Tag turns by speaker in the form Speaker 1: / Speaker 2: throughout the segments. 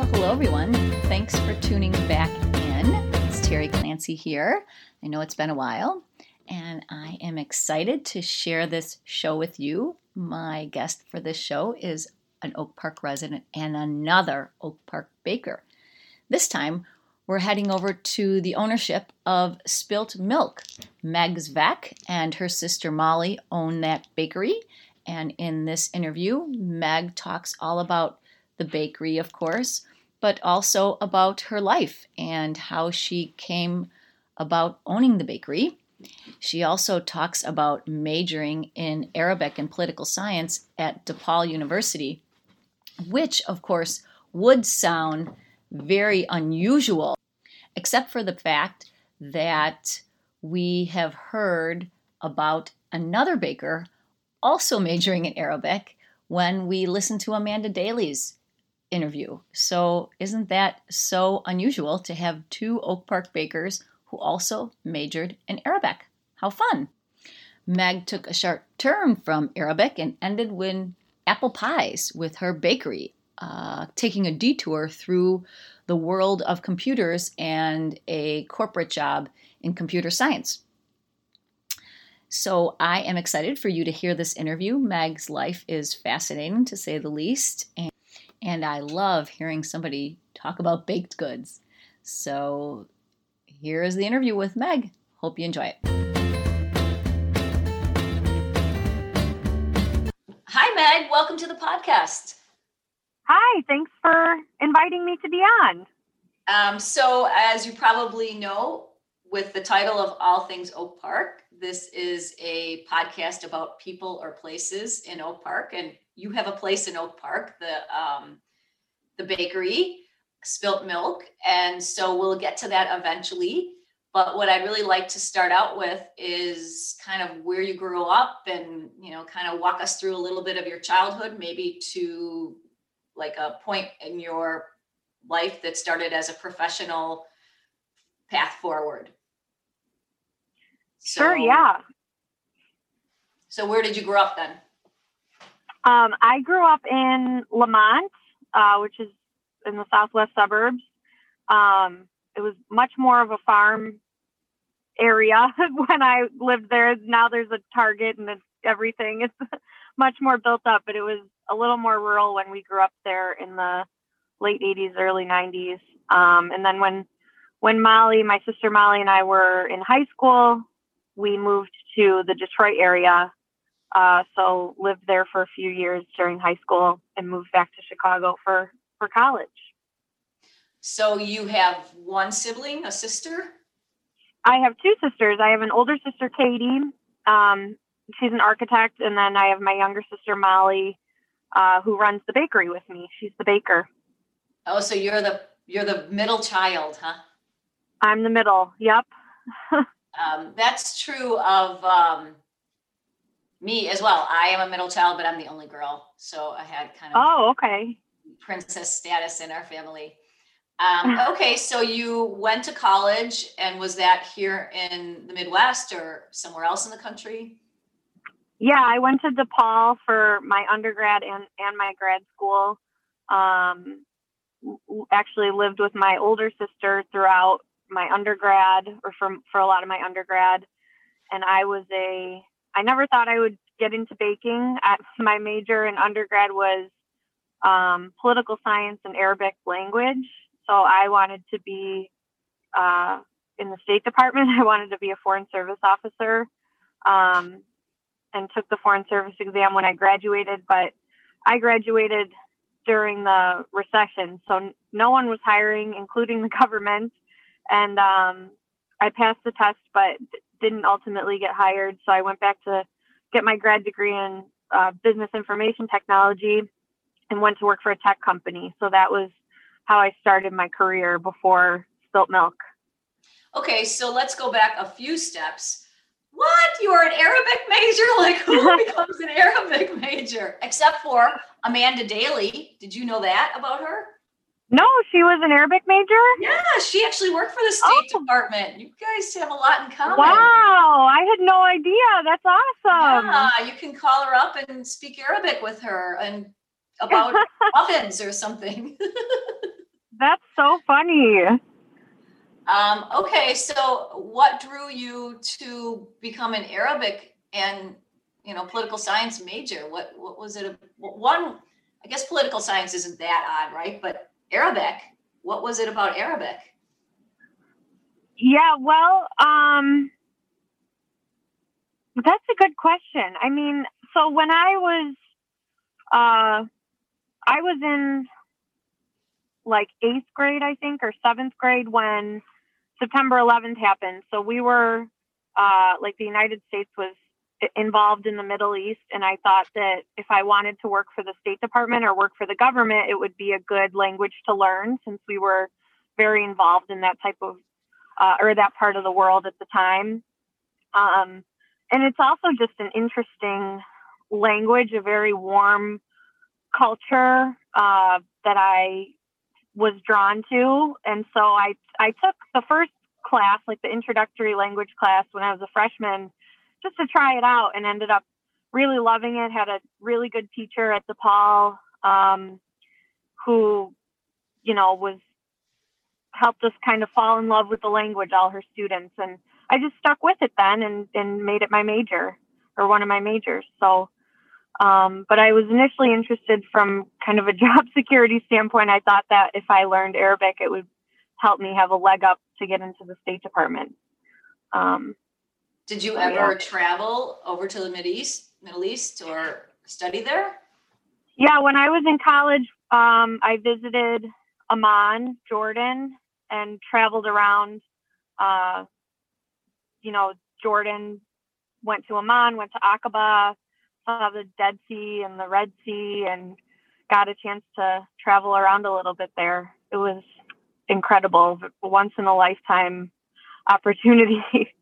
Speaker 1: Well, hello, everyone. Thanks for tuning back in. It's Terry Clancy here. I know it's been a while, and I am excited to share this show with you. My guest for this show is an Oak Park resident and another Oak Park baker. This time, we're heading over to the ownership of Spilt Milk. Meg Zveck and her sister Molly own that bakery. And in this interview, Meg talks all about the bakery, of course, but also about her life and how she came about owning the bakery. She also talks about majoring in Arabic and political science at DePaul University, which, of course, would sound very unusual except for the fact that we have heard about another baker also majoring in Arabic when we listened to Amanda Daly's interview. So, isn't that so unusual to have two Oak Park bakers who also majored in Arabic? How fun! Meg took a sharp turn from Arabic and ended with apple pies with her bakery, uh, taking a detour through the world of computers and a corporate job in computer science. So I am excited for you to hear this interview. Meg's life is fascinating to say the least, and, and I love hearing somebody talk about baked goods. So here is the interview with Meg. Hope you enjoy it. Hi, Meg. Welcome to the podcast.
Speaker 2: Hi, thanks for inviting me to be on.
Speaker 1: Um, so, as you probably know, with the title of All Things Oak Park, this is a podcast about people or places in Oak Park, and you have a place in Oak Park, the um, the bakery, Spilt Milk, and so we'll get to that eventually. But what I'd really like to start out with is kind of where you grew up, and you know, kind of walk us through a little bit of your childhood, maybe to like a point in your life that started as a professional path forward?
Speaker 2: So, sure, yeah.
Speaker 1: So, where did you grow up then?
Speaker 2: Um, I grew up in Lemont, uh, which is in the southwest suburbs. Um, it was much more of a farm area when I lived there. Now there's a Target and everything. It's much more built up, but it was a little more rural when we grew up there in the late 80s, early 90s. Um, and then when when Molly, my sister Molly, and I were in high school, we moved to the Detroit area. Uh, so lived there for a few years during high school and moved back to Chicago for for college.
Speaker 1: So you have one sibling, a sister?
Speaker 2: I have two sisters. I have an older sister, Katie. Um, she's an architect, and then I have my younger sister, Molly, uh, who runs the bakery with me. She's the baker.
Speaker 1: Oh, so you're the you're the middle child, huh?
Speaker 2: I'm the middle. Yep.
Speaker 1: um, that's true of um, me as well. I am a middle child, but I'm the only girl, so I had kind of
Speaker 2: oh, okay,
Speaker 1: princess status in our family. Um, okay, so you went to college, and was that here in the Midwest or somewhere else in the country?
Speaker 2: Yeah, I went to DePaul for my undergrad and, and my grad school. Um, actually lived with my older sister throughout my undergrad or for, for a lot of my undergrad. And I was a, I never thought I would get into baking. At, my major in undergrad was um, political science and Arabic language. So I wanted to be uh, in the State Department. I wanted to be a Foreign Service officer. Um, and took the Foreign Service exam when I graduated, but I graduated during the recession, so no one was hiring, including the government. And um, I passed the test, but didn't ultimately get hired. So I went back to get my grad degree in uh, business information technology and went to work for a tech company. So that was how I started my career before spilt milk.
Speaker 1: Okay, so let's go back a few steps. What? You are an Arabic major? Like who becomes an Arabic major? Except for Amanda Daly. Did you know that about her?
Speaker 2: No, she was an Arabic major.
Speaker 1: Yeah, she actually worked for the State oh. Department. You guys have a lot in common.
Speaker 2: Wow, I had no idea. That's awesome.
Speaker 1: Yeah, you can call her up and speak Arabic with her and about muffins or something.
Speaker 2: That's so funny.
Speaker 1: Um, okay, so what drew you to become an Arabic and you know political science major? What what was it? One, I guess political science isn't that odd, right? But Arabic, what was it about Arabic?
Speaker 2: Yeah, well, um, that's a good question. I mean, so when I was, uh, I was in like eighth grade, I think, or seventh grade when September 11th happened. So we were, uh, like, the United States was involved in the Middle East. And I thought that if I wanted to work for the State Department or work for the government, it would be a good language to learn since we were very involved in that type of, uh, or that part of the world at the time. Um, and it's also just an interesting language, a very warm culture uh, that I was drawn to. And so I, I took the first class, like the introductory language class, when I was a freshman, just to try it out and ended up really loving it. Had a really good teacher at DePaul um, who, you know, was helped us kind of fall in love with the language, all her students. And I just stuck with it then and, and made it my major or one of my majors. So um, but I was initially interested from kind of a job security standpoint. I thought that if I learned Arabic, it would help me have a leg up to get into the State Department. Um,
Speaker 1: Did you ever yeah. travel over to the Middle East, Middle East, or study there?
Speaker 2: Yeah, when I was in college, um, I visited Amman, Jordan, and traveled around. Uh, you know, Jordan, went to Amman, went to Aqaba, saw the Dead Sea and the Red Sea and got a chance to travel around a little bit there. It was incredible, once in a lifetime opportunity.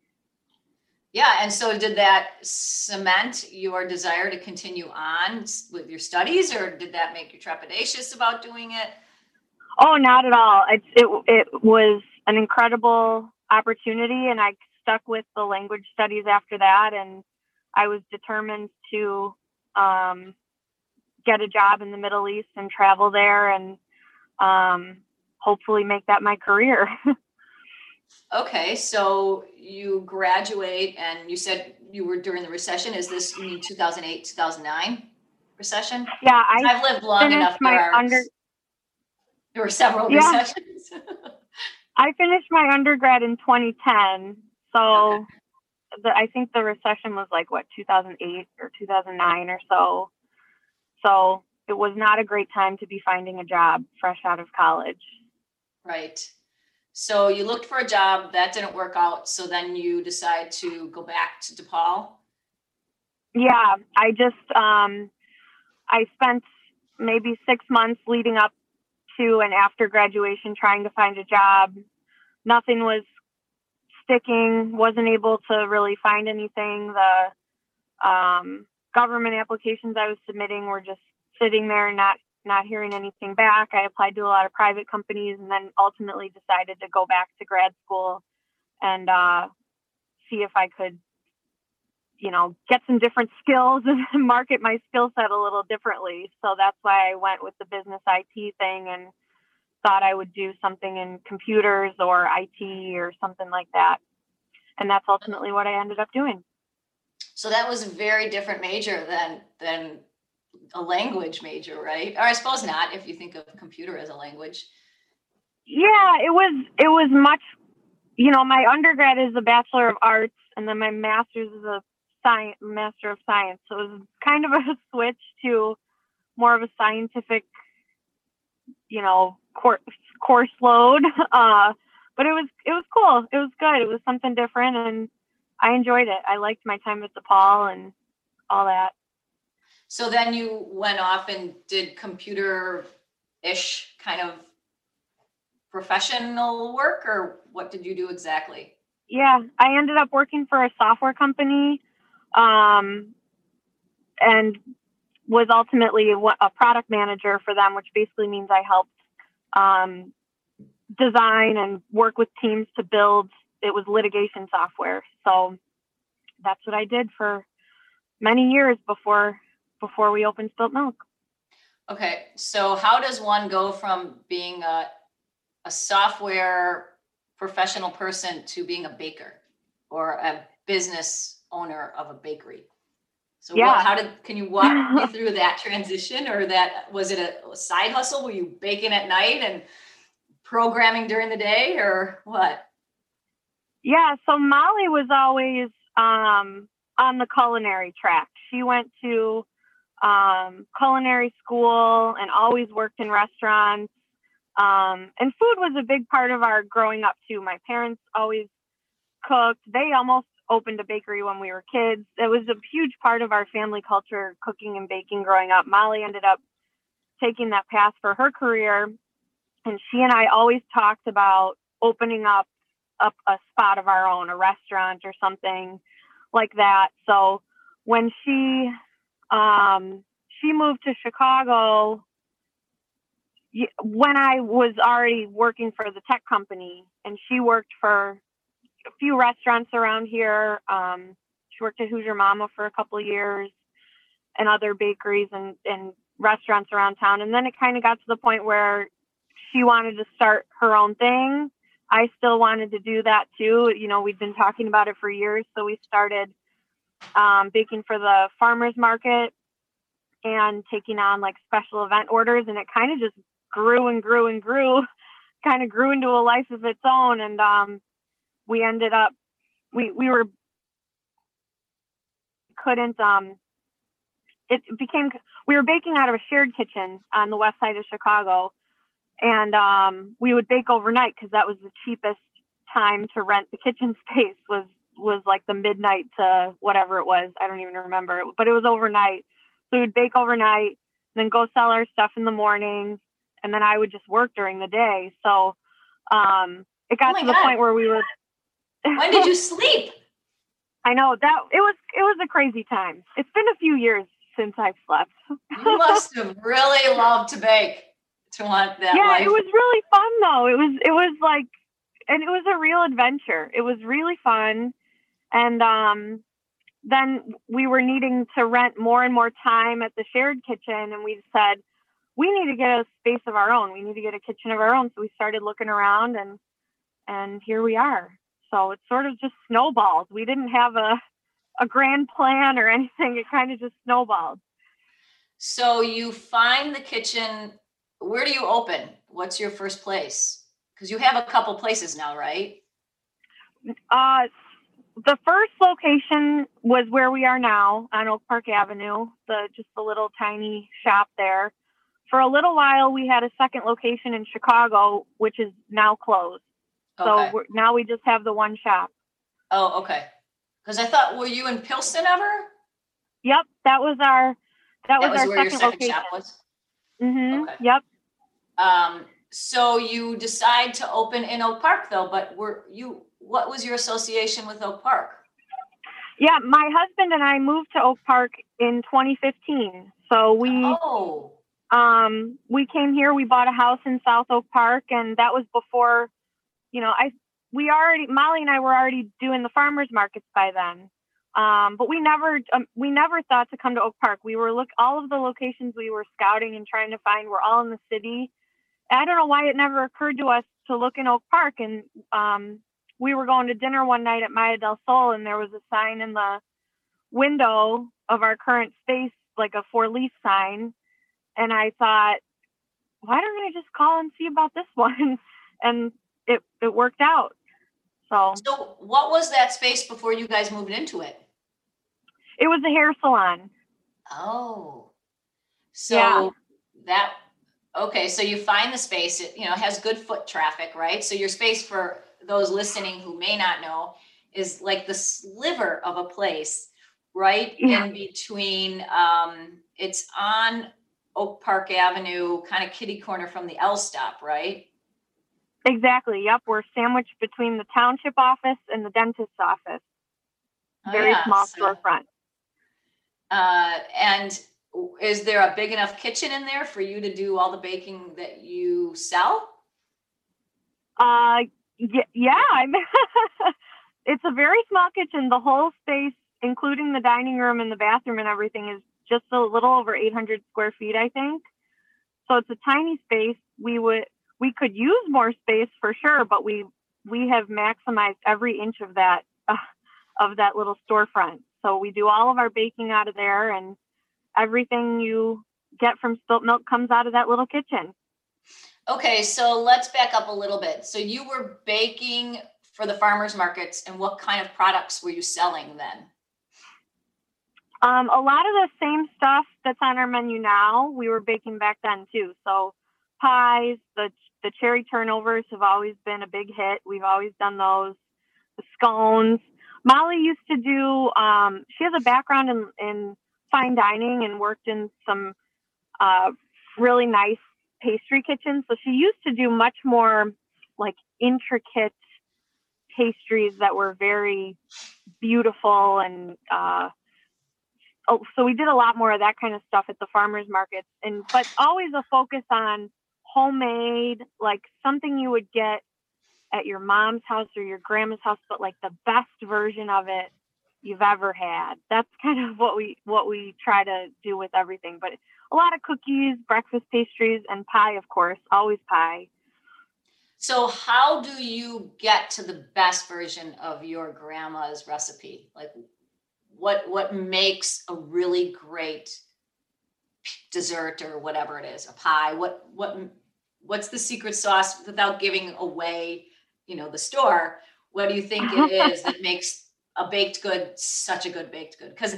Speaker 1: Yeah, and so did that cement your desire to continue on with your studies, or did that make you trepidatious about doing it?
Speaker 2: Oh, not at all. It it it was an incredible opportunity, and I stuck with the language studies after that, and I was determined to um, get a job in the Middle East and travel there and um, hopefully make that my career.
Speaker 1: okay, so you graduate and you said you were during the recession. Is this you mean 2008, 2009 recession?
Speaker 2: Yeah, I
Speaker 1: have lived long enough. My there, are, under- there were several yeah. recessions.
Speaker 2: I finished my undergrad in 2010. So okay the, I think the recession was like what 2008 or 2009 or so. So it was not a great time to be finding a job fresh out of college.
Speaker 1: Right. So you looked for a job that didn't work out. So then you decide to go back to DePaul.
Speaker 2: Yeah, I just um, I spent maybe six months leading up to and after graduation trying to find a job. Nothing was sticking, wasn't able to really find anything. The um, government applications I was submitting were just sitting there, not not hearing anything back. I applied to a lot of private companies, and then ultimately decided to go back to grad school and uh, see if I could, you know, get some different skills and market my skill set a little differently. So that's why I went with the business IT thing and thought I would do something in computers or IT or something like that. And that's ultimately what I ended up doing.
Speaker 1: So that was a very different major than than a language major, right? Or I suppose not if you think of computer as a language.
Speaker 2: Yeah, it was it was much you know, my undergrad is a bachelor of arts and then my master's is a science master of science. So it was kind of a switch to more of a scientific you know, course course load. Uh, but it was it was cool. It was good. It was something different, and I enjoyed it. I liked my time at DePaul and all that.
Speaker 1: So then you went off and did computer ish kind of professional work or what did you do exactly?
Speaker 2: Yeah, I ended up working for a software company um, and was ultimately a product manager for them, which basically means I helped um, design and work with teams to build. It was litigation software, so that's what I did for many years before before we open Spilt Milk.
Speaker 1: Okay, so how does one go from being a a software professional person to being a baker or a business owner of a bakery? So
Speaker 2: Yeah.
Speaker 1: what, how did can you walk me through that transition or that was it a side hustle? Were you baking at night and programming during the day or what?
Speaker 2: Yeah, so Molly was always um, on the culinary track. She went to um, culinary school and always worked in restaurants. Um, and food was a big part of our growing up too. My parents always cooked. They almost opened a bakery when we were kids. It was a huge part of our family culture, cooking and baking growing up. Molly ended up taking that path for her career, and she and I always talked about opening up up a spot of our own, a restaurant or something like that. So when she um, she moved to Chicago, when I was already working for the tech company, and she worked for a few restaurants around here. Um, she worked at Hoosier Mama for a couple of years, and other bakeries and, and restaurants around town. And then it kind of got to the point where she wanted to start her own thing. I still wanted to do that too. You know, we'd been talking about it for years, so we started um, baking for the farmers market and taking on like special event orders, and it kind of just grew and grew and grew, kind of grew into a life of its own. And um, we ended up, we we were couldn't um, it became we were baking out of a shared kitchen on the west side of Chicago, and um, we would bake overnight because that was the cheapest time to rent the kitchen space was was like the midnight to whatever it was. I don't even remember, but it was overnight. So we would bake overnight, then go sell our stuff in the morning, and then I would just work during the day. So um, it got
Speaker 1: Oh
Speaker 2: to the
Speaker 1: God.
Speaker 2: point where we were.
Speaker 1: When did you sleep?
Speaker 2: I know that it was it was a crazy time. It's been a few years since I've slept.
Speaker 1: You must have really loved to bake to want that
Speaker 2: yeah,
Speaker 1: life.
Speaker 2: it was really fun though. It was it was like and it was a real adventure. It was really fun. And um then we were needing to rent more and more time at the shared kitchen and we said we need to get a space of our own. We need to get a kitchen of our own. So we started looking around and and here we are. So it sort of just snowballed. We didn't have a a grand plan or anything. It kind of just snowballed.
Speaker 1: So you find the kitchen. Where do you open? What's your first place? Because you have a couple places now, right?
Speaker 2: Uh, the first location was where we are now on Oak Park Avenue, the just a little tiny shop there. For a little while, we had a second location in Chicago, which is now closed. So
Speaker 1: Okay.
Speaker 2: we're, now we just have the one shop.
Speaker 1: oh, okay. Because I thought, were you in Pilsen ever?
Speaker 2: Yep, that was our that,
Speaker 1: That
Speaker 2: was,
Speaker 1: was
Speaker 2: our
Speaker 1: where
Speaker 2: second,
Speaker 1: your second
Speaker 2: location.
Speaker 1: shop was.
Speaker 2: hmm
Speaker 1: Okay.
Speaker 2: Yep.
Speaker 1: Um, so you decide to open in Oak Park, though. But were you? What was your association with Oak Park?
Speaker 2: Yeah, my husband and I moved to Oak Park in 2015. So we
Speaker 1: Oh,
Speaker 2: um we came here we bought a house in south oak park and that was before you know i we already molly and i were already doing the farmers markets by then um but we never um, we never thought to come to oak park we were look all of the locations we were scouting and trying to find were all in the city i don't know why it never occurred to us to look in oak park and um we were going to dinner one night at maya del sol and there was a sign in the window of our current space like a for lease sign and I thought, why don't I just call and see about this one? And it it worked out. So
Speaker 1: so what was that space before you guys moved into it?
Speaker 2: it was a hair salon.
Speaker 1: Oh, so
Speaker 2: Yeah.
Speaker 1: that okay. So you find the space. It you know has good foot traffic, right? So your space for those listening who may not know is like the sliver of a place, right
Speaker 2: Yeah.
Speaker 1: in between. Um, it's on Oak Park Avenue, kind of kitty corner from the L stop, right?
Speaker 3: Exactly. Yep. We're sandwiched between the township office and the dentist's office.
Speaker 1: Oh,
Speaker 3: Very
Speaker 1: yeah,
Speaker 3: small
Speaker 1: so-
Speaker 3: storefront.
Speaker 1: Uh, and is there a big enough kitchen in there for you to do all the baking that you sell?
Speaker 3: Uh, yeah. I'm it's a very small kitchen. The whole space, including the dining room and the bathroom and everything, is just a little over 800 square feet, I think. So it's a tiny space. We would we could use more space for sure, but we we have maximized every inch of that uh, of that little storefront. So we do all of our baking out of there, and everything you get from spilt milk comes out of that little kitchen.
Speaker 1: Okay, so let's back up a little bit. So you were baking for the farmers markets and what kind of products were you selling then?
Speaker 3: Um, a lot of the same stuff that's on our menu now, we were baking back then too. So pies, the the cherry turnovers have always been a big hit. We've always done those. The scones. Molly used to do. Um, she has a background in, in fine dining and worked in some uh, really nice pastry kitchens. So she used to do much more like intricate pastries that were very beautiful and uh, oh, so we did a lot more of that kind of stuff at the farmers markets and but always a focus on homemade like something you would get at your mom's house or your grandma's house but like the best version of it you've ever had that's kind of what we what we try to do with everything but a lot of cookies breakfast pastries and pie of course always pie
Speaker 1: So how do you get to the best version of your grandma's recipe? Like what what makes a really great dessert or whatever it is, a pie? What what what's the secret sauce without giving away, you know, the store? What do you think it is that makes a baked good such a good baked good? Cuz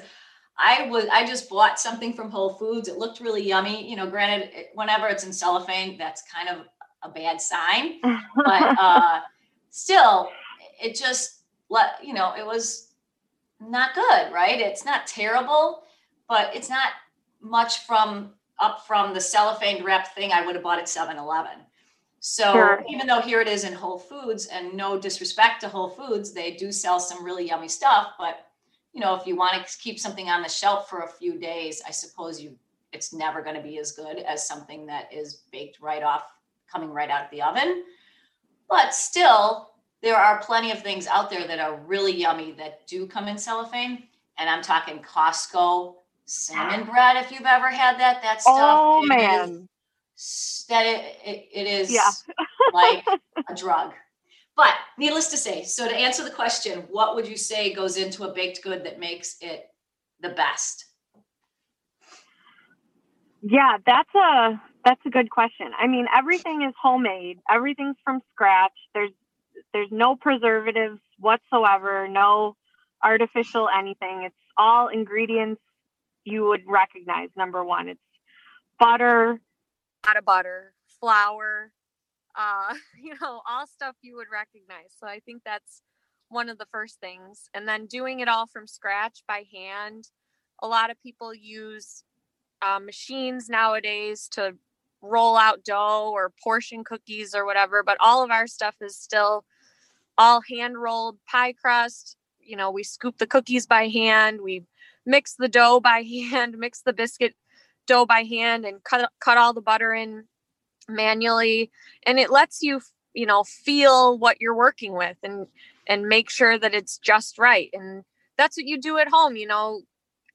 Speaker 1: I was I just bought something from Whole Foods. It looked really yummy. You know, granted, it- whenever it's in cellophane, that's kind of a bad sign but uh still it just let you know it was not good right it's not terrible but it's not much from up from the cellophane wrapped thing i would have bought at 7-eleven so
Speaker 3: Sure.
Speaker 1: even though here it is in whole foods and no disrespect to whole foods they do sell some really yummy stuff but you know if you want to keep something on the shelf for a few days i suppose you it's never going to be as good as something that is baked right off coming right out of the oven but still, there are plenty of things out there that are really yummy that do come in cellophane. And I'm talking Costco cinnamon bread. If you've ever had that, that stuff.
Speaker 3: oh man
Speaker 1: that it, it, it is
Speaker 3: Yeah.
Speaker 1: like a drug. But needless to say, so to answer the question, what would you say goes into a baked good that makes it the best?
Speaker 3: Yeah, that's a that's a good question. I mean, everything is homemade. Everything's from scratch. There's there's no preservatives whatsoever, no artificial anything. It's all ingredients you would recognize. Number 1, it's butter,
Speaker 2: out of butter, flour, uh, you know, all stuff you would recognize. So I think that's one of the first things. And then doing it all from scratch by hand. A lot of people use uh, machines nowadays to roll out dough or portion cookies or whatever, but all of our stuff is still all hand rolled pie crust. You know, we scoop the cookies by hand, we mix the dough by hand, mix the biscuit dough by hand and cut cut all the butter in manually. And it lets you you know feel what you're working with and and make sure that it's just right. And that's what you do at home you know.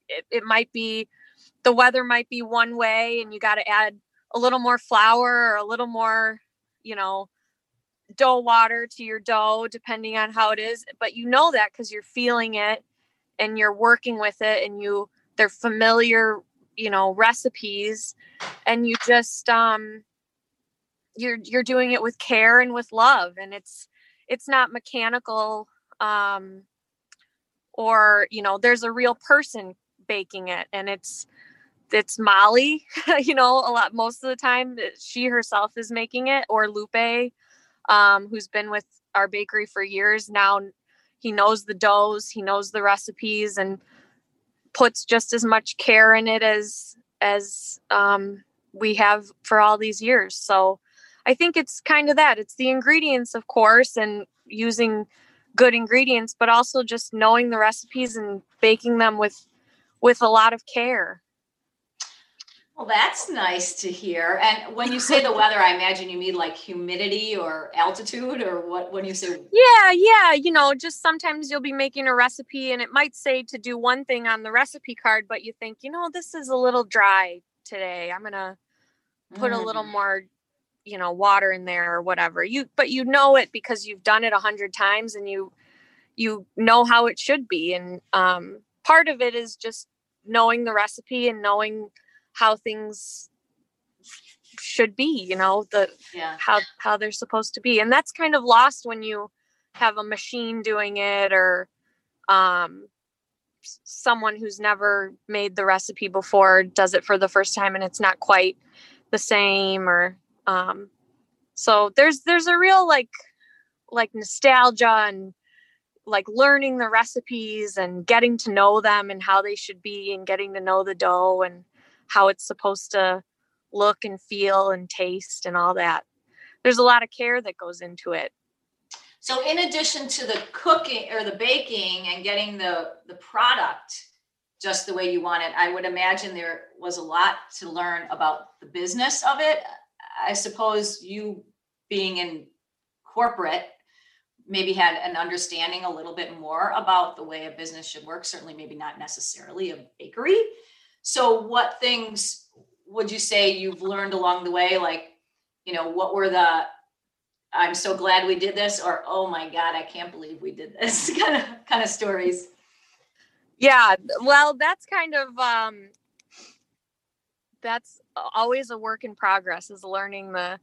Speaker 2: It, it might be the weather might be one way and you got to add a little more flour or a little more you know dough water to your dough depending on how it is. But you know that because you're feeling it and you're working with it and you they're familiar you know recipes and you just um you're you're doing it with care and with love and it's it's not mechanical um or you know there's a real person baking it and it's it's Molly you know a lot most of the time she herself is making it or Lupe um who's been with our bakery for years now he knows the doughs he knows the recipes and puts just as much care in it as as um we have for all these years so I think it's kind of that. It's the ingredients, of course, and using good ingredients, but also just knowing the recipes and baking them with with a lot of care.
Speaker 1: Well, that's nice to hear. And when you say the weather, I imagine you mean like humidity or altitude or what when you say
Speaker 2: Yeah, yeah, you know, just sometimes you'll be making a recipe and it might say to do one thing on the recipe card, but you think, you know, this is a little dry today. I'm going to put mm. a little mm. more you know water in there or whatever you but you know it because you've done it a hundred times and you you know how it should be and um part of it is just knowing the recipe and knowing how things should be you know the yeah. how how they're supposed to be and that's kind of lost when you have a machine doing it or um someone who's never made the recipe before does it for the first time and it's not quite the same or um so there's there's a real like like nostalgia and like learning the recipes and getting to know them and how they should be and getting to know the dough and how it's supposed to look and feel and taste and all that. There's a lot of care that goes into it.
Speaker 1: So in addition to the cooking or the baking and getting the the product just the way you want it, I would imagine there was a lot to learn about the business of it. I suppose you being in corporate maybe had an understanding a little bit more about the way a business should work certainly maybe not necessarily a bakery so, what things would you say you've learned along the way? Like, you know, what were the I'm so glad we did this, or oh my God, I can't believe we did this kind of kind of stories.
Speaker 2: Yeah, well, that's kind of um that's always a work in progress is learning the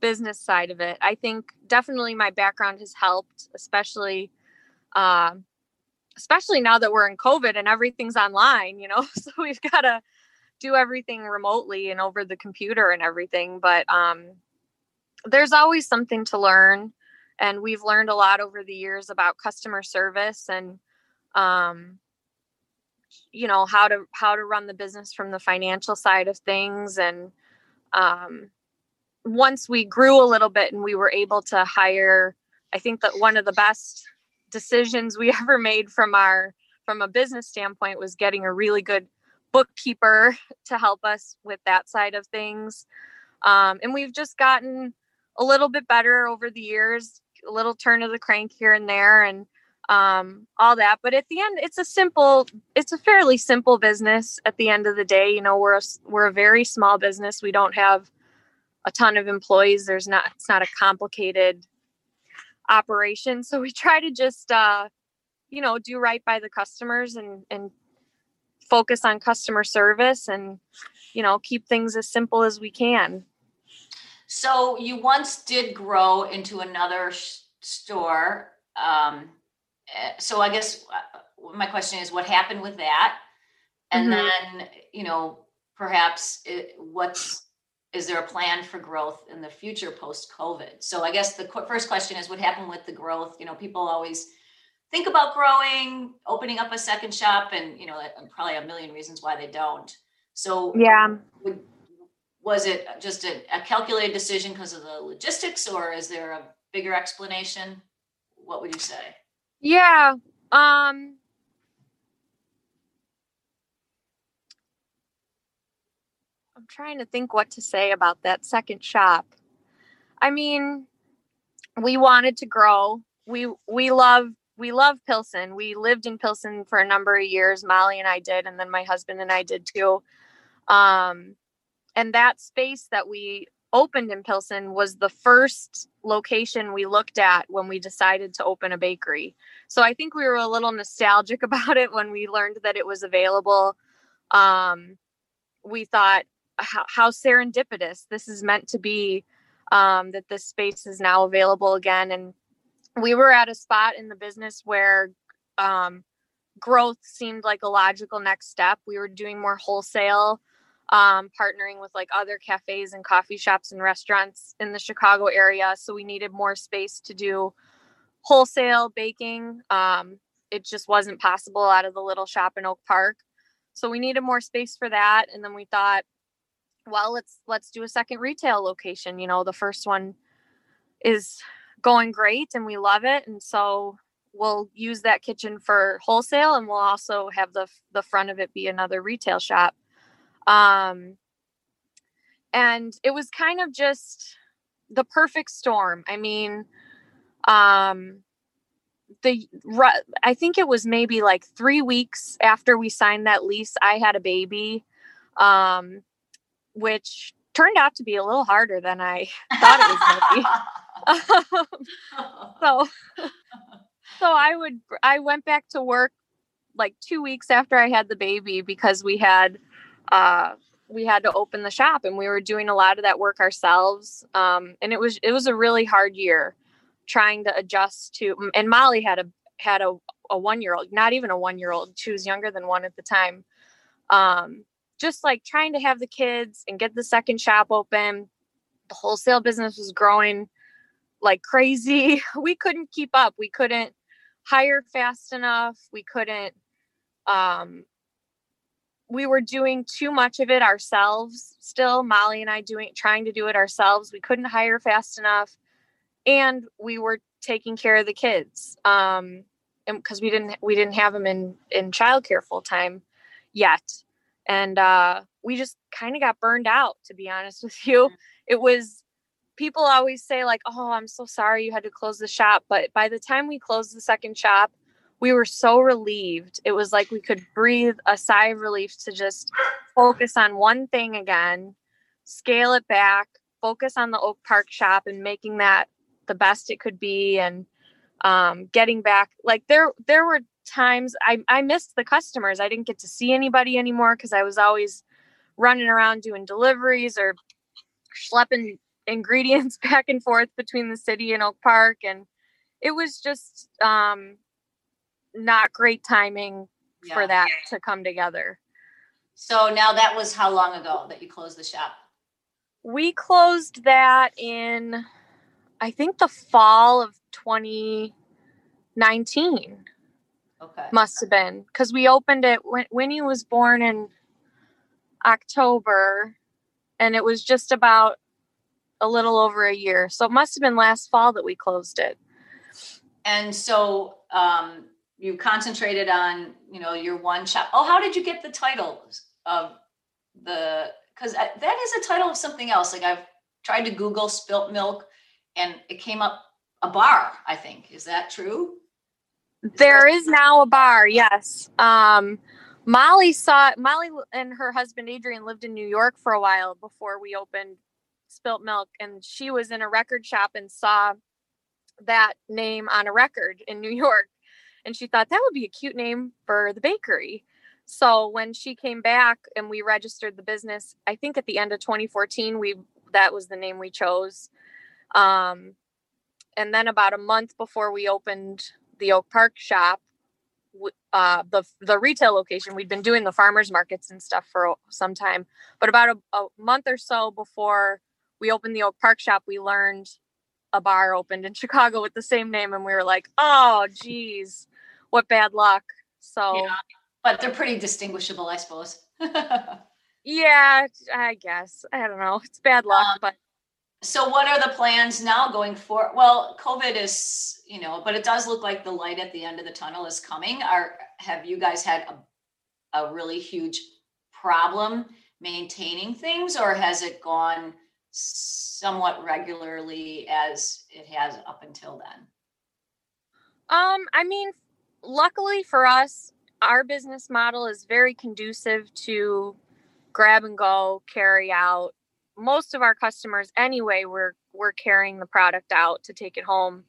Speaker 2: business side of it. I think definitely my background has helped, especially um especially now that we're in COVID and everything's online, you know, so we've got to do everything remotely and over the computer and everything. But um, there's always something to learn. And we've learned a lot over the years about customer service and, um, you know, how to, how to run the business from the financial side of things. And um, once we grew a little bit and we were able to hire, I think that one of the best decisions we ever made from our from a business standpoint was getting a really good bookkeeper to help us with that side of things. Um, and we've just gotten a little bit better over the years a little turn of the crank here and there and um, all that. But at the end it's a simple it's a fairly simple business at the end of the day. You know we're a, we're a very small business. We don't have a ton of employees. There's not it's not a complicated operation. So we try to just, uh, you know, do right by the customers and, and focus on customer service and, you know, keep things as simple as we can.
Speaker 1: So you once did grow into another sh- store. Um, eh, so I guess uh, my question is what happened with that? And mm-hmm. then, you know, perhaps it, what's is there a plan for growth in the future post COVID? So I guess the first question is what happened with the growth? You know, people always think about growing, opening up a second shop, and you know, probably a million reasons why they don't. So
Speaker 2: yeah,
Speaker 1: would, was it just a, a calculated decision because of the logistics, or is there a bigger explanation? What would you say?
Speaker 2: Yeah, um, I'm trying to think what to say about that second shop. I mean, we wanted to grow. We we love we love Pilsen. We lived in Pilsen for a number of years. Molly and I did, and then my husband and I did too. Um, and that space that we opened in Pilsen was the first location we looked at when we decided to open a bakery. So I think we were a little nostalgic about it when we learned that it was available. Um, we thought, how, how serendipitous this is meant to be um, that this space is now available again. And we were at a spot in the business where um, growth seemed like a logical next step. We were doing more wholesale um, partnering with like other cafes and coffee shops and restaurants in the chicago area. So we needed more space to do wholesale baking. Um, it just wasn't possible out of the little shop in oak park. So we needed more space for that. And then we thought well, let's let's do a second retail location. You know, the first one is going great and we love it and so we'll use that kitchen for wholesale and we'll also have the the front of it be another retail shop um and it was kind of just the perfect storm i mean um the i think it was maybe like 3 weeks after we signed that lease i had a baby um which turned out to be a little harder than i thought it was going to be. So so I would I went back to work like 2 weeks after I had the baby because we had uh we had to open the shop and we were doing a lot of that work ourselves um and it was it was a really hard year trying to adjust to and Molly had a had a a 1 year old not even a 1 year old she was younger than one at the time um just like trying to have the kids and get the second shop open. The wholesale business was growing like crazy. We couldn't keep up. We couldn't hire fast enough. We couldn't um we were doing too much of it ourselves still. Molly and i doing trying to do it ourselves. We couldn't hire fast enough. And we were taking care of the kids um because we didn't we didn't have them in in childcare full time yet and uh we just kind of got burned out to be honest with you mm. it was people always say like oh i'm so sorry you had to close the shop but by the time we closed the second shop we were so relieved it was like we could breathe a sigh of relief to just focus on one thing again scale it back focus on the oak park shop and making that the best it could be and um, getting back like there there were times I, I missed the customers i didn't get to see anybody anymore because i was always running around doing deliveries or schlepping ingredients back and forth between the city and Oak Park and it was just um not great timing yeah. for that to come together.
Speaker 1: So now that was how long ago that you closed the shop?
Speaker 2: We closed that in I think the fall of 2019.
Speaker 1: Okay.
Speaker 2: Must have been cuz we opened it when Winnie was born in October and it was just about a little over a year. So it must have been last fall that we closed it.
Speaker 1: And so um, you concentrated on, you know, your one shop. Oh, how did you get the title of the? Because that is a title of something else. Like I've tried to Google spilt milk, and it came up a bar. I think is that true?
Speaker 2: There is now a bar. Yes. Um, Molly saw Molly and her husband Adrian lived in New York for a while before we opened spilt milk and she was in a record shop and saw that name on a record in New York and she thought that would be a cute name for the bakery. So when she came back and we registered the business, I think at the end of 2014 we that was the name we chose. Um, and then about a month before we opened the Oak Park shop, uh, the the retail location, we'd been doing the farmers markets and stuff for some time. But about a, a month or so before we opened the Oak Park shop, we learned a bar opened in Chicago with the same name, and we were like, "Oh, geez, what bad luck!" So, yeah,
Speaker 1: but they're pretty distinguishable, I suppose.
Speaker 2: yeah, I guess I don't know. It's bad luck, um, but
Speaker 1: so what are the plans now going forward? Well, COVID is, you know, but it does look like the light at the end of the tunnel is coming. Are have you guys had a, a really huge problem maintaining things, or has it gone? somewhat regularly as it has up until then?
Speaker 2: Um, I mean, luckily for us, our business model is very conducive to grab and go, carry out. Most of our customers, anyway, we're we're carrying the product out to take it home.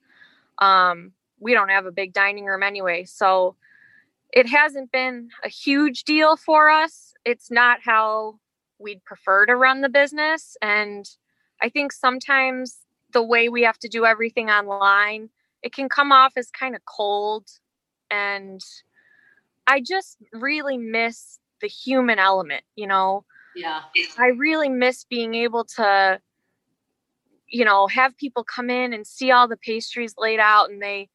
Speaker 2: Um, we don't have a big dining room anyway, so it hasn't been a huge deal for us. It's not how we'd prefer to run the business. And I think sometimes the way we have to do everything online, it can come off as kind of cold. And I just really miss the human element, you know?
Speaker 1: Yeah.
Speaker 2: I really miss being able to, you know, have people come in and see all the pastries laid out and they,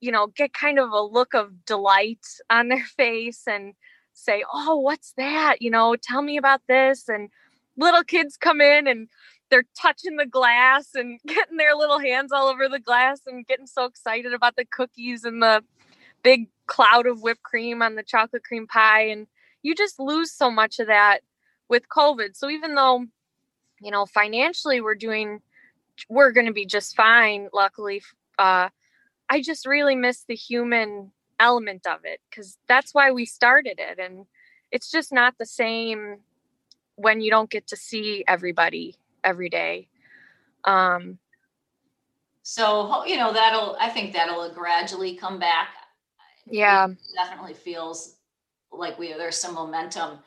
Speaker 2: you know, get kind of a look of delight on their face and say, "Oh, what's that?" You know, tell me about this. And little kids come in and they're touching the glass and getting their little hands all over the glass and getting so excited about the cookies and the big cloud of whipped cream on the chocolate cream pie and you just lose so much of that with covid. So even though you know financially we're doing we're going to be just fine luckily uh i just really miss the human element of it because that's why we started it. And it's just not the same when you don't get to see everybody every day. Um
Speaker 1: so you know that'll i think that'll gradually come back.
Speaker 2: Yeah.
Speaker 1: It definitely feels like we there's some momentum.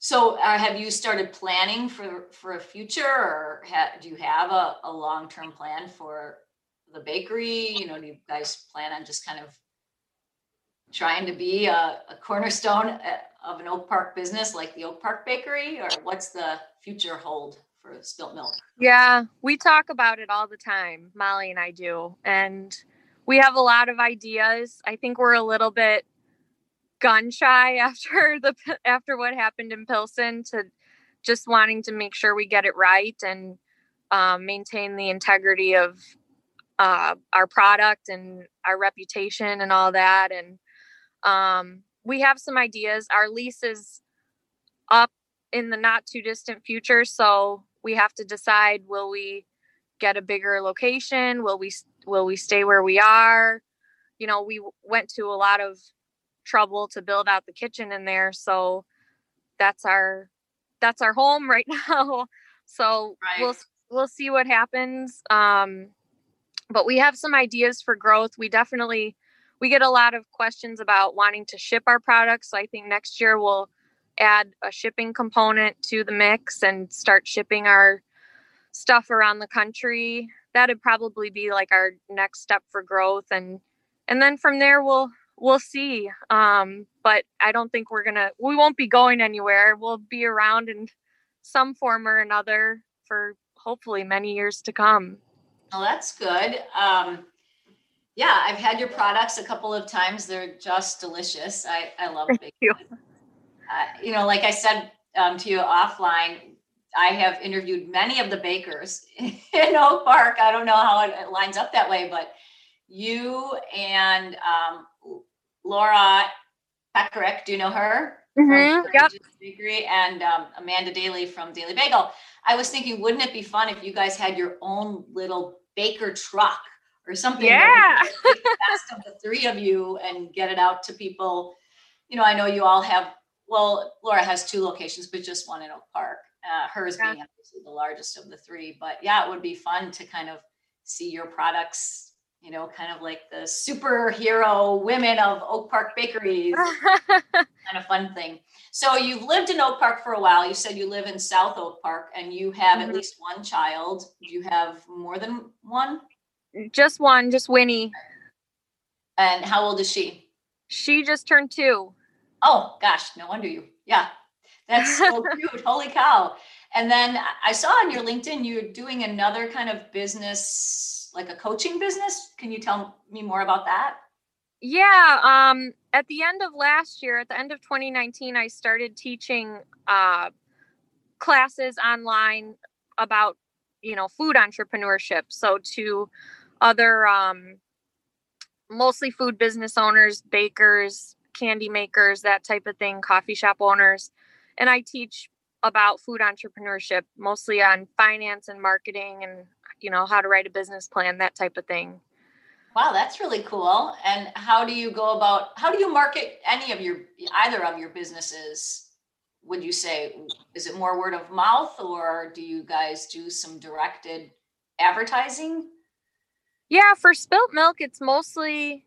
Speaker 1: So uh, have you started planning for for a future or ha- do you have a, a long-term plan for the bakery? You know do you guys plan on just kind of trying to be a, a cornerstone uh, of an oak park business like the oak park bakery or what's the future hold for spilt milk?
Speaker 2: Yeah we talk about it all the time molly and i do and we have a lot of ideas. I think we're a little bit gun shy after the after what happened in pilsen to just wanting to make sure we get it right and um, maintain the integrity of uh, our product and our reputation and all that and um, we have some ideas. Our lease is up in the not too distant future, so we have to decide: will we get a bigger location? Will we will we stay where we are? You know, we went to a lot of trouble to build out the kitchen in there, so that's our that's our home right now. So right. we'll we'll see what happens. Um, but we have some ideas for growth. We definitely we get a lot of questions about wanting to ship our products. So I think next year we'll add a shipping component to the mix and start shipping our stuff around the country. That'd probably be like our next step for growth and and then from there we'll we'll see. Um, but I don't think we're gonna we won't be going anywhere. We'll be around in some form or another for hopefully many years to come.
Speaker 1: Well, that's good. Um, yeah, I've had your products a couple of times. They're just delicious. I, I love
Speaker 2: Thank you.
Speaker 1: Uh, you know, like I said um, to you offline, I have interviewed many of the bakers in Oak Park. I don't know how it, it lines up that way, but you and um, Laura Pekarek, do you know her?
Speaker 2: Mm-hmm. Yep.
Speaker 1: Bakery and um, Amanda Daly from Daily Bagel. I was thinking, wouldn't it be fun if you guys had your own little baker truck or something.
Speaker 2: Yeah.
Speaker 1: best of the three of you and get it out to people. You know, I know you all have, well, Laura has two locations, but just one in Oak Park. Uh, hers yeah. being obviously the largest of the three. But yeah, it would be fun to kind of see your products, you know, kind of like the superhero women of Oak Park bakeries. kind of fun thing. So you've lived in Oak Park for a while. You said you live in South Oak Park and you have mm-hmm. at least one child. Do you have more than one?
Speaker 2: Just one, just Winnie.
Speaker 1: And how old is she?
Speaker 2: She just turned two.
Speaker 1: Oh gosh, no wonder you. Yeah, that's so cute. Holy cow! And then I saw on your LinkedIn you're doing another kind of business, like a coaching business. Can you tell me more about that?
Speaker 2: Yeah. Um, at the end of last year, at the end of 2019, I started teaching uh, classes online about you know food entrepreneurship. So to other um, mostly food business owners, bakers, candy makers, that type of thing, coffee shop owners. And I teach about food entrepreneurship, mostly on finance and marketing and, you know, how to write a business plan, that type of thing.
Speaker 1: Wow, that's really cool. And how do you go about, how do you market any of your, either of your businesses? Would you say, is it more word of mouth or do you guys do some directed advertising?
Speaker 2: Yeah, for spilt milk, it's mostly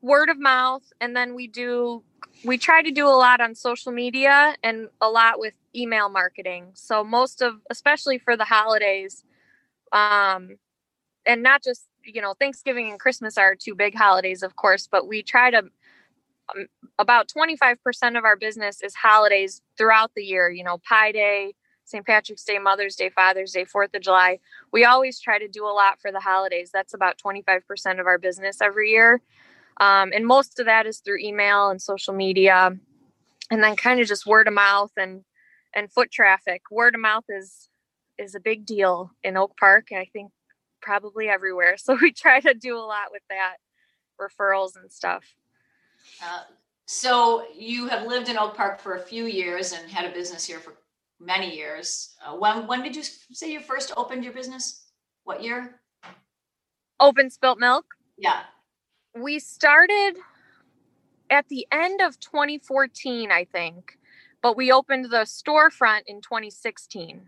Speaker 2: word of mouth. And then we do, we try to do a lot on social media and a lot with email marketing. So most of, especially for the holidays, um, and not just, you know, Thanksgiving and Christmas are two big holidays, of course, but we try to, um, about 25% of our business is holidays throughout the year, you know, Pi Day, St. Patrick's Day, Mother's Day, Father's Day, Fourth of July. We always try to do a lot for the holidays. That's about 25% of our business every year. Um, and most of that is through email and social media. and then kind of just word of mouth and and foot traffic. Word of mouth is is a big deal in Oak Park. I think probably everywhere. So we try to do a lot with that referrals and stuff.
Speaker 1: Uh, so you have lived in Oak Park for a few years and had a business here for many years. Uh, when when did you say you first opened your business? What year?
Speaker 2: Open spilt milk.
Speaker 1: Yeah.
Speaker 2: We started at the end of 2014, I think, but we opened the storefront in 2016.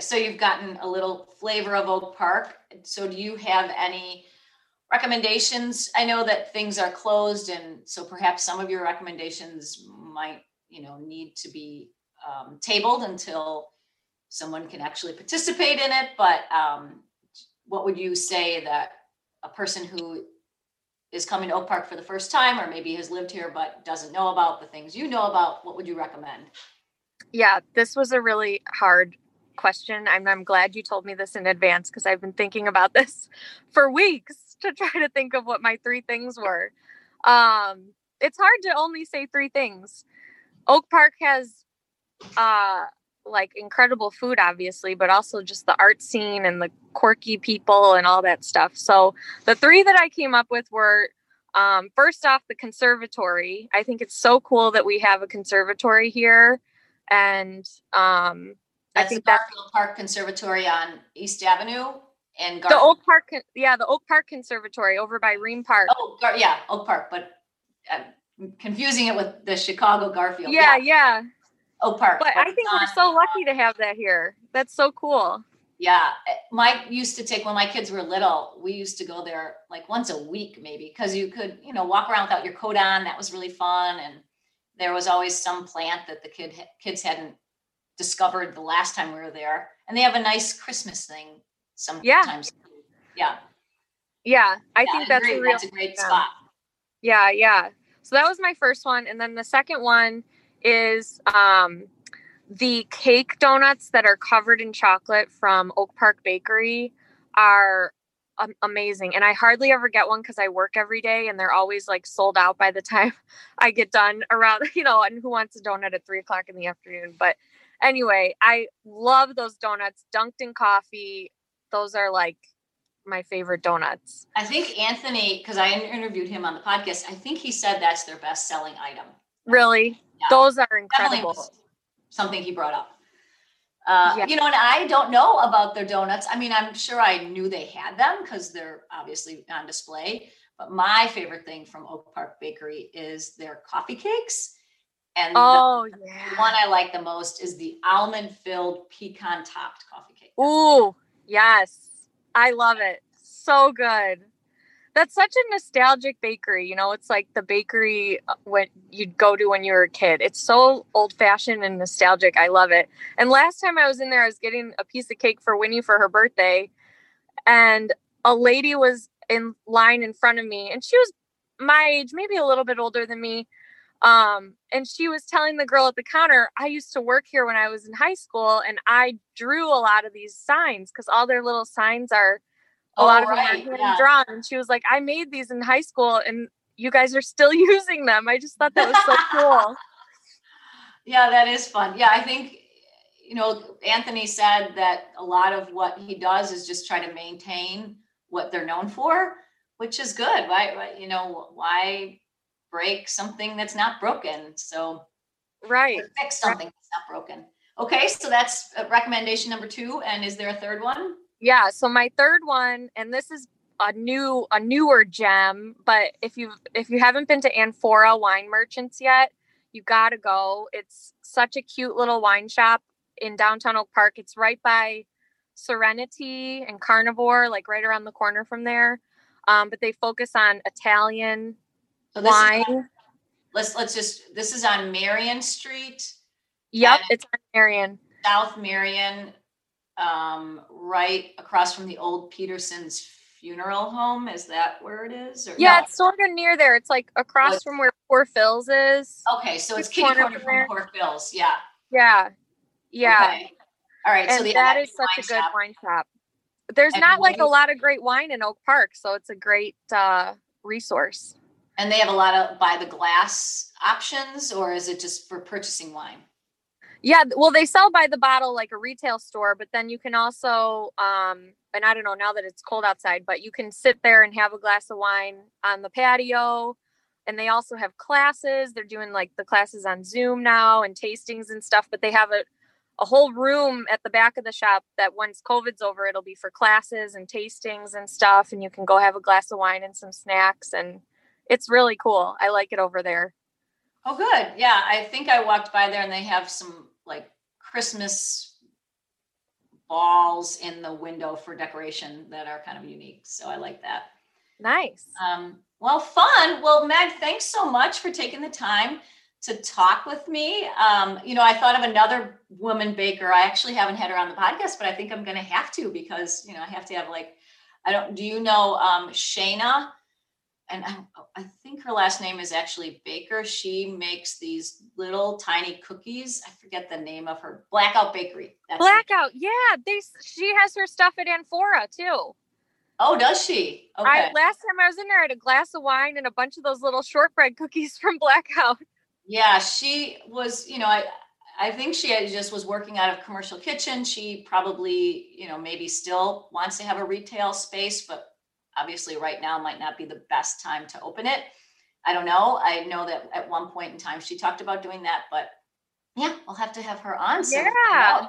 Speaker 1: So you've gotten a little flavor of Oak Park. So do you have any recommendations? I know that things are closed, and so perhaps some of your recommendations might, you know, need to be um, tabled until someone can actually participate in it. But um, what would you say that a person who is coming to Oak Park for the first time, or maybe has lived here but doesn't know about the things you know about, what would you recommend?
Speaker 2: Yeah, this was a really hard question. I'm, I'm glad you told me this in advance because I've been thinking about this for weeks to try to think of what my three things were. Um, it's hard to only say three things. Oak Park has uh, like incredible food, obviously, but also just the art scene and the quirky people and all that stuff. So the three that I came up with were um, first off, the conservatory. I think it's so cool that we have a conservatory here. And um,
Speaker 1: I think the Garfield Park Conservatory on East Avenue and
Speaker 2: the Oak Park, yeah, the Oak Park Conservatory over by Rehm Park.
Speaker 1: Oh, Gar- yeah, Oak Park, but I'm confusing it with the Chicago Garfield.
Speaker 2: Yeah, yeah. yeah.
Speaker 1: Oak Park.
Speaker 2: But, but I think we're so lucky to have that here. That's so cool.
Speaker 1: Yeah, eh, Mike used to take when my kids were little. We used to go there like once a week, maybe, because you could, you know, walk around without your coat on. That was really fun, and there was always some plant that the kid kids hadn't discovered the last time we were there. And they have a nice Christmas thing sometimes. Yeah. Yeah.
Speaker 2: Yeah. I yeah, think that's
Speaker 1: a,
Speaker 2: real,
Speaker 1: that's a great spot.
Speaker 2: Yeah. Yeah. So that was my first one. And then the second one is um, the cake donuts that are covered in chocolate from Oak Park Bakery are amazing. And I hardly ever get one because I work every day and they're always like sold out by the time I get done around, you know, and who wants a donut at three o'clock in the afternoon? But anyway, I love those donuts dunked in coffee. Those are like my favorite donuts.
Speaker 1: I think Anthony, because I interviewed him on the podcast, I think he said that's their best selling item.
Speaker 2: Really? Yeah. Those are incredible.
Speaker 1: Something he brought up. Uh, yeah. You know, and I don't know about their donuts. I mean, I'm sure I knew they had them because they're obviously on display. But my favorite thing from Oak Park Bakery is their coffee cakes. And
Speaker 2: oh,
Speaker 1: the,
Speaker 2: yeah.
Speaker 1: one I like the most is the almond filled pecan topped coffee cake.
Speaker 2: Ooh, yes. I love it. So good. That's such a nostalgic bakery. You know, it's like the bakery uh, when you'd go to when you were a kid. It's so old fashioned and nostalgic. I love it. And last time I was in there, I was getting a piece of cake for Winnie for her birthday. And a lady was in line in front of me, and she was my age, maybe a little bit older than me um, and she was telling the girl at the counter, I used to work here when I was in high school and I drew a lot of these signs because all their little signs are a oh, lot of right. them are yeah. drawn. And she was like, I made these in high school and you guys are still using them. I just thought that was so cool.
Speaker 1: Yeah, that is fun. Yeah, I think you know, Anthony said that a lot of what he does is just try to maintain what they're known for, which is good. Why, you know, why break something that's not broken. So
Speaker 2: right,
Speaker 1: fix something right. that's not broken. Okay, so that's uh, recommendation number two. And is there a third one?
Speaker 2: Yeah. So my third one, and this is a new a newer gem, but if you if you haven't been to Amphora Wine Merchants yet, you got to go. It's such a cute little wine shop in downtown Oak Park. It's right by Serenity and Carnivore, like right around the corner from there. Um, but they focus on Italian so wine. Is,
Speaker 1: let's let's just this is on Marion Street.
Speaker 2: Yep, it's on Marion.
Speaker 1: South Marion, um, right across from the old Peterson's funeral home. Is that where it is?
Speaker 2: Or, yeah, no? it's sort of near there. It's like across from where Poor Phil's is.
Speaker 1: Okay, so it's, it's kitty corner, from, Poor Phil's. Yeah.
Speaker 2: Yeah. Yeah.
Speaker 1: Okay. All right.
Speaker 2: And
Speaker 1: so the
Speaker 2: that is such a good shop. wine shop. There's and not like a lot of great wine in Oak Park, so it's a great uh, resource.
Speaker 1: And they have a lot of buy the glass options, or is it just for purchasing wine?
Speaker 2: Yeah, well, they sell by the bottle like a retail store, but then you can also, um, and I don't know now that it's cold outside, but you can sit there and have a glass of wine on the patio. And they also have classes. They're doing like the classes on Zoom now and tastings and stuff, but they have a, a whole room at the back of the shop that once COVID's over, it'll be for classes and tastings and stuff. And you can go have a glass of wine and some snacks. And it's really cool. I like it over there.
Speaker 1: Oh, good. Yeah, I think I walked by there and they have some like Christmas balls in the window for decoration that are kind of unique. So I like that.
Speaker 2: Nice.
Speaker 1: Um, well, fun. Well, Meg, thanks so much for taking the time to talk with me. Um, you know, I thought of another woman baker. I actually haven't had her on the podcast, but I think I'm going to have to because, you know, I have to have like, I don't, do you know um, Shayna? And I, I, think her last name is actually Baker. She makes these little tiny cookies. I forget the name of her Blackout Bakery.
Speaker 2: That's Blackout, yeah. They she has her stuff at Amphora too.
Speaker 1: Oh, does she?
Speaker 2: Okay. I, last time I was in there, I had a glass of wine and a bunch of those little shortbread cookies from Blackout.
Speaker 1: Yeah, she was. You know, I I think she just was working out of commercial kitchen. She probably, you know, maybe still wants to have a retail space, but obviously right now might not be the best time to open it. I don't know. I know that at one point in time she talked about doing that, but yeah, we'll have to have her on.
Speaker 2: So yeah.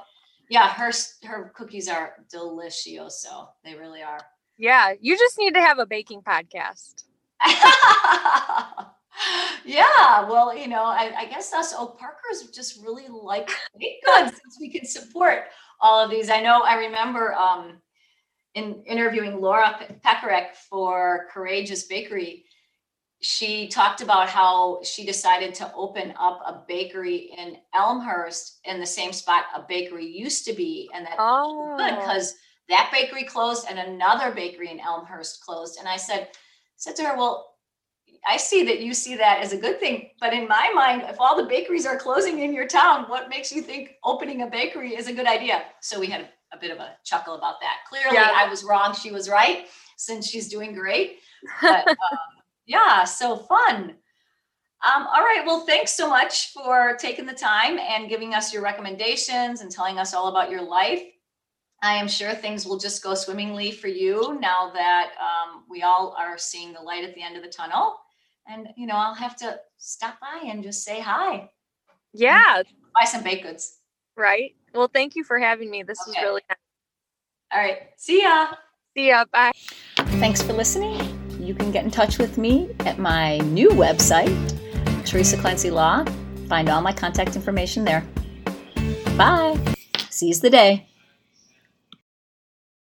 Speaker 1: Yeah, her her cookies are delicious. So they really are.
Speaker 2: Yeah, you just need to have a baking podcast.
Speaker 1: yeah, well, you know, I, I, guess us Oak Parkers just really like baked goods since we can support all of these. I know I remember um, in interviewing Laura Pekarek for Courageous Bakery, she talked about how she decided to open up a bakery in Elmhurst in the same spot a bakery used to be, and that oh. good because that bakery closed and another bakery in Elmhurst closed. And I said, said to her, well. I see that you see that as a good thing, but in my mind, if all the bakeries are closing in your town, what makes you think opening a bakery is a good idea? So we had a bit of a chuckle about that. Clearly, yeah. I was wrong. She was right since she's doing great. But um, yeah, so fun. Um, all right. Well, thanks so much for taking the time and giving us your recommendations and telling us all about your life. I am sure things will just go swimmingly for you now that um, we all are seeing the light at the end of the tunnel. And, you know, I'll have to stop by and just say hi.
Speaker 2: Yeah.
Speaker 1: Buy some baked goods.
Speaker 2: Right. Well, thank you for having me. This okay. was really nice.
Speaker 1: All right. See ya.
Speaker 2: See ya. Bye.
Speaker 1: Thanks for listening. You can get in touch with me at my new website, Teresa Clancy Law. Find all my contact information there. Bye. Seize the day.